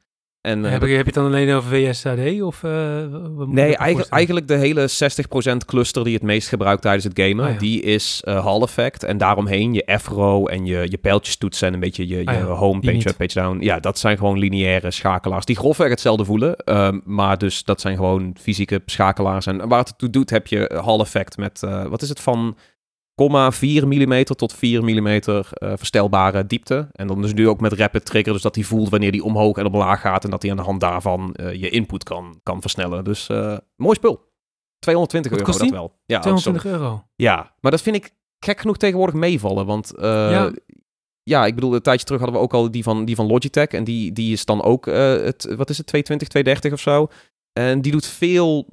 En, heb, je, heb je het dan alleen over VSAD? Of, uh, nee, eigenlijk, eigenlijk de hele 60% cluster die het meest gebruikt tijdens het gamen, ah, die is uh, Hall Effect. En daaromheen je F-row en je, je pijltjes toetsen en een beetje je, je ah, home, page up, page down. Ja, dat zijn gewoon lineaire schakelaars die grofweg hetzelfde voelen. Uh, maar dus dat zijn gewoon fysieke schakelaars. En waar het toe doet heb je Hall Effect met, uh, wat is het van 4 mm tot 4 mm uh, verstelbare diepte. En dan dus nu ook met rapid trigger, dus dat hij voelt wanneer die omhoog en omlaag gaat en dat hij aan de hand daarvan uh, je input kan, kan versnellen. Dus uh, mooi spul. 220 euro dat wel. Ja, 220 euro. Ja, maar dat vind ik gek genoeg tegenwoordig meevallen, want ja. ja. ik bedoel, een tijdje terug hadden we ook al die van, die van Logitech en die, die is dan ook, het, wat is het, 220, 230 of zo. En die doet veel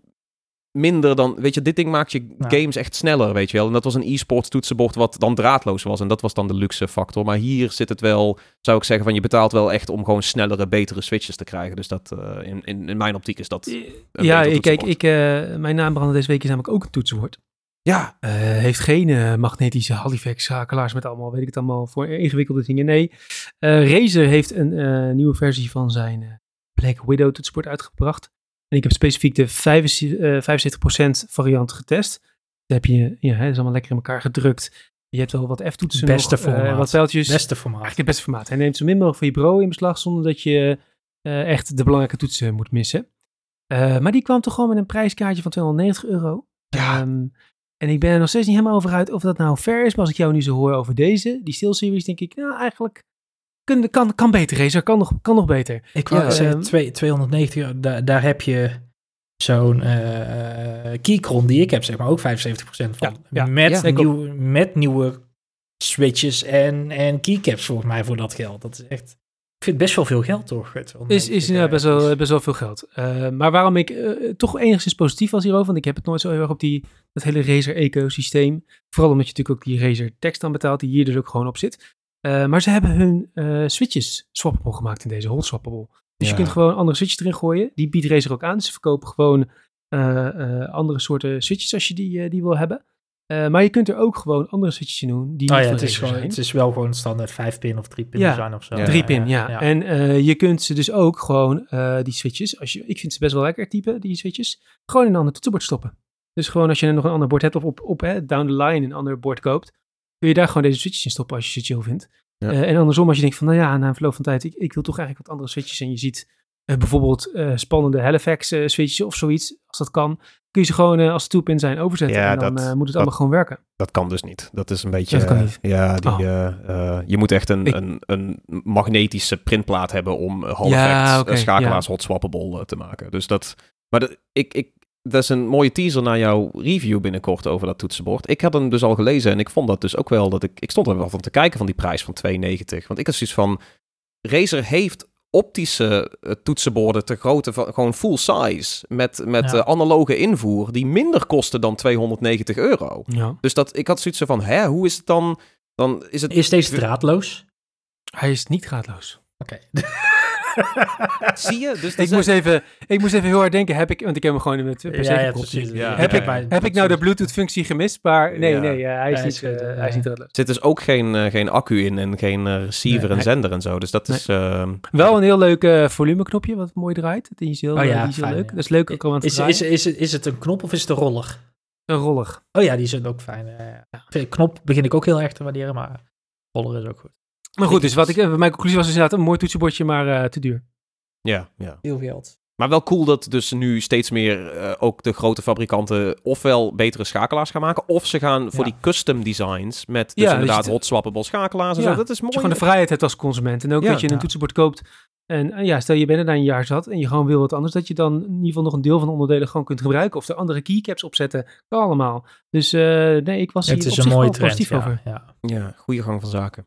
minder dan, weet je, dit ding maakt je games echt sneller, weet je wel. En dat was een e-sports toetsenbord wat dan draadloos was. En dat was dan de luxe factor. Maar hier zit het wel, zou ik zeggen, van je betaalt wel echt om gewoon snellere, betere switches te krijgen. Dus dat, uh, in, in, in, mijn optiek is dat Ja, ik, kijk, ik, uh, mijn naambrander deze week is namelijk ook een toetsenbord. Ja. Uh, heeft geen magnetische Halifax schakelaars met allemaal, weet ik het allemaal, voor ingewikkelde dingen. Nee. Razer heeft een nieuwe versie van zijn Black Widow toetsenbord uitgebracht. En ik heb specifiek de 75% eh, variant getest. Dan heb je, ja, is allemaal lekker in elkaar gedrukt. Je hebt wel wat F-toetsen Beste nog, eh, formaat. wat pijltjes. Beste formaat. Eigenlijk het beste formaat. Hij neemt zo min mogelijk van je bureau in beslag, zonder dat je uh, echt de belangrijke toetsen moet missen. Uh, maar die kwam toch gewoon met een prijskaartje van 290 euro. Ja. Um, en ik ben er nog steeds niet helemaal over uit of dat nou fair is. Maar als ik jou nu zo hoor over deze, die SteelSeries, denk ik, nou eigenlijk kan, kan, kan beter, Razer. Kan nog, kan nog beter. Ik wou ja, zeggen, um, 290, daar, daar heb je zo'n uh, Keychron die ik heb, zeg maar, ook 75% van. Ja, met, ja, nieuw, met nieuwe switches en, en keycaps volgens mij voor dat geld. Dat is echt... Ik vind best wel veel geld, toch? Is, is best wel, best wel veel geld. Uh, maar waarom ik uh, toch enigszins positief was hierover, want ik heb het nooit zo heel erg op die, dat hele Razer-ecosysteem. Vooral omdat je natuurlijk ook die Razer tekst dan betaalt, die hier dus ook gewoon op zit. Uh, maar ze hebben hun uh, switches swappable gemaakt in deze hot swappable. Dus je kunt gewoon andere switches erin gooien. Die biedt Razer ook aan. Dus ze verkopen gewoon uh, andere soorten switches als je die, die wil hebben. maar je kunt er ook gewoon andere switches in doen. Die oh ja, het is, gewoon, het is wel gewoon standaard 5 pin of 3 pin ja, design of zo. 3 pin, ja. ja. En je kunt ze dus ook gewoon, die switches, als je, ik vind ze best wel lekker type, die switches, gewoon in een ander toetsenbord stoppen. Dus gewoon als je nog een ander bord hebt of op, op hè, down the line een ander bord koopt, kun je daar gewoon deze switches in stoppen als je ze chill vindt. Uh, en andersom, als je denkt van, nou ja, na een verloop van tijd, ik, ik wil toch eigenlijk wat andere switches. En je ziet uh, bijvoorbeeld uh, spannende Halifax switches of zoiets, als dat kan, kun je ze gewoon als ze in zijn overzetten. Ja, en dan dat, moet het allemaal gewoon werken. Dat kan dus niet. Dat is een beetje, dat kan niet. ja, die, oh. je moet echt een, een, een magnetische printplaat hebben om Halifax okay, schakelaars hot swappable te maken. Dus dat, maar dat, ik, ik, dat is een mooie teaser naar jouw review binnenkort over dat toetsenbord. Ik had hem dus al gelezen en ik vond dat dus ook wel dat ik... Ik stond er wel van te kijken van die prijs van 2,90. Want ik had zoiets van... Razer heeft optische uh, toetsenborden te grote, gewoon full size, met, met ja. uh, analoge invoer, die minder kosten dan 290 euro. Ja. Dus dat, ik had zoiets van, hè, hoe is het dan? dan is, het... is deze draadloos? Hij is niet draadloos. Oké. Zie je? Dus ik, moest even, ik moest even heel hard denken, heb ik, want ik heb hem gewoon in het per ja, ja, heb, ik, heb ik nou de Bluetooth-functie gemist? Maar nee, nee, hij is niet, uh, hij is niet Er zit dus ook geen, uh, geen accu in en geen uh, receiver en zender en zo. Dus dat is... Ehm, Wel een heel leuk volumeknopje wat mooi draait. Die is heel, oh, ja, die is heel leuk. Dat is leuk ook om is, is, is, is het een knop of is het een roller? Een roller. Oh ja, die zijn ook fijn. Ja. Knop begin ik ook heel erg te waarderen, maar roller is ook goed. Maar goed, dus wat ik, mijn conclusie was dus inderdaad een mooi toetsenbordje, maar te duur. Ja, ja. Heel geld. Maar wel cool dat dus nu steeds meer uh, ook de grote fabrikanten ofwel betere schakelaars gaan maken, of ze gaan voor die custom designs met dus ja, inderdaad hot swappable schakelaars en zo. Dat is mooi. Dat je gewoon de vrijheid hebt als consument. En ook dat je een toetsenbord koopt en, ja, stel je bent er daar een jaar zat en je gewoon wil wat anders, dat je dan in ieder geval nog een deel van de onderdelen gewoon kunt gebruiken. Of er andere keycaps opzetten. Kan allemaal. Dus uh, nee, ik was hier het is een mooie trend, positief over. Ja, ja, goede gang van zaken.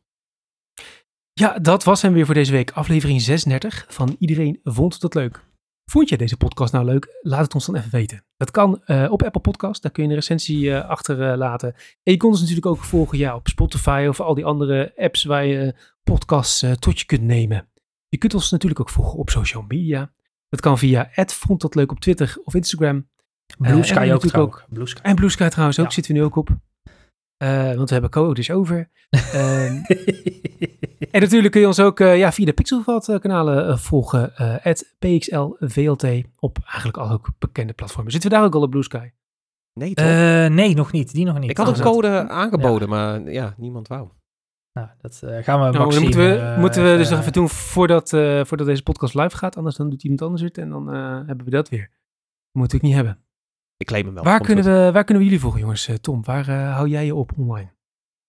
Ja, dat was hem weer voor deze week. Aflevering 36 van Iedereen Vond Het Leuk. Vond je deze podcast nou leuk? Laat het ons dan even weten. Dat kan uh, op Apple Podcast, daar kun je een recensie uh, achterlaten. en je kunt ons natuurlijk ook volgen ja, op Spotify of al die andere apps waar je podcasts tot je kunt nemen. Je kunt ons natuurlijk ook volgen op social media. Dat kan via Vond Dat Leuk op Twitter of Instagram. Blue Sky ook, ook. Blue Sky. En Blue Sky trouwens ook, ja. zitten we nu ook op. Uh, want we hebben codes over. um, en natuurlijk kun je ons ook uh, ja, via de Pixelvat uh, kanalen uh, volgen. PXLVLT op eigenlijk al ook bekende platformen. Zitten we daar ook al op Blue Sky? Nee, toch? nee, nog niet. Die nog niet. Ik had een code aangeboden, maar ja, niemand wou. Nou, dat gaan we nou, moeten we, moeten we dus nog even doen voordat, voordat deze podcast live gaat. Anders dan doet iemand anders het en dan hebben we dat weer. Dat moet ik niet hebben. Ik claim hem wel. Waar, kunnen we, waar kunnen we jullie volgen, jongens? Eh, Tom, waar uh, hou jij je op online?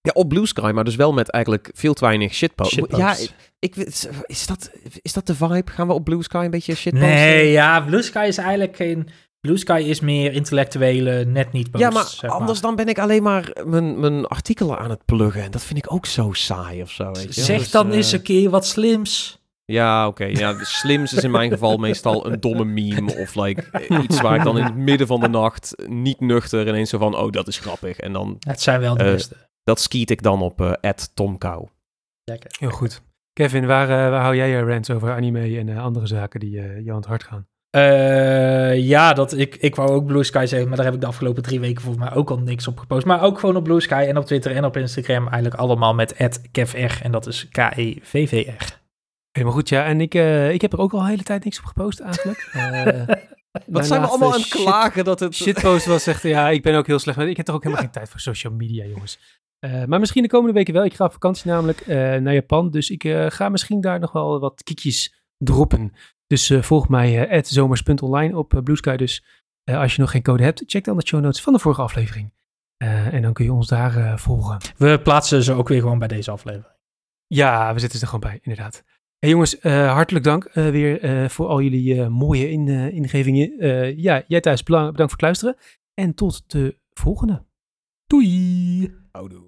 Ja, op Blue Sky, maar dus wel met eigenlijk veel te weinig shitposts. Ja, ik, is, dat, is dat de vibe? Gaan we op Blue Sky een beetje shitposten? Nee, ja, Blue Sky is eigenlijk geen... Blue Sky is meer intellectuele, net niet posts. Ja, maar, anders dan ben ik alleen maar mijn, mijn artikelen aan het pluggen. En dat vind ik ook zo saai of zo. Weet je? Zeg dus, dan eens uh, een keer wat slims. Ja, oké. Ja, slims is in mijn geval meestal een domme meme of like iets waar ik dan in het midden van de nacht niet nuchter ineens zo van, oh, dat is grappig. En dan... Het zijn wel de uh, beste. Dat skiet ik dan op uh, Tomkou. Lekker. Heel goed. Kevin, waar, uh, waar hou jij je rants over anime en andere zaken die je aan het hart gaan? ja, dat, ik, ik wou ook Blue Sky zeggen, maar daar heb ik de afgelopen drie weken volgens mij ook al niks op gepost. Maar ook gewoon op Blue Sky en op Twitter en op Instagram eigenlijk allemaal met @kevr en dat is K-E-V-V-R. Helemaal goed, ja. En ik, uh, ik heb er ook al een hele tijd niks op gepost eigenlijk. Uh, Wat zijn we allemaal aan het klagen dat het... Shitpost was echt, ja, ik ben ook heel slecht. Ik heb toch ook helemaal geen tijd voor social media, jongens. Uh, maar misschien de komende weken wel. Ik ga op vakantie namelijk naar Japan. Dus ik ga misschien daar nog wel wat kiekjes droppen. Dus volg mij zomers.online op Blue Sky. Dus als je nog geen code hebt, check dan de show notes van de vorige aflevering. en dan kun je ons daar volgen. We plaatsen ze ook weer gewoon bij deze aflevering. Ja, we zitten er gewoon bij, inderdaad. Hey jongens, uh, hartelijk dank uh, weer uh, voor al jullie mooie in, ingevingen. ja, jij thuis bedankt voor het luisteren. En tot de volgende. Doei! Houdoe.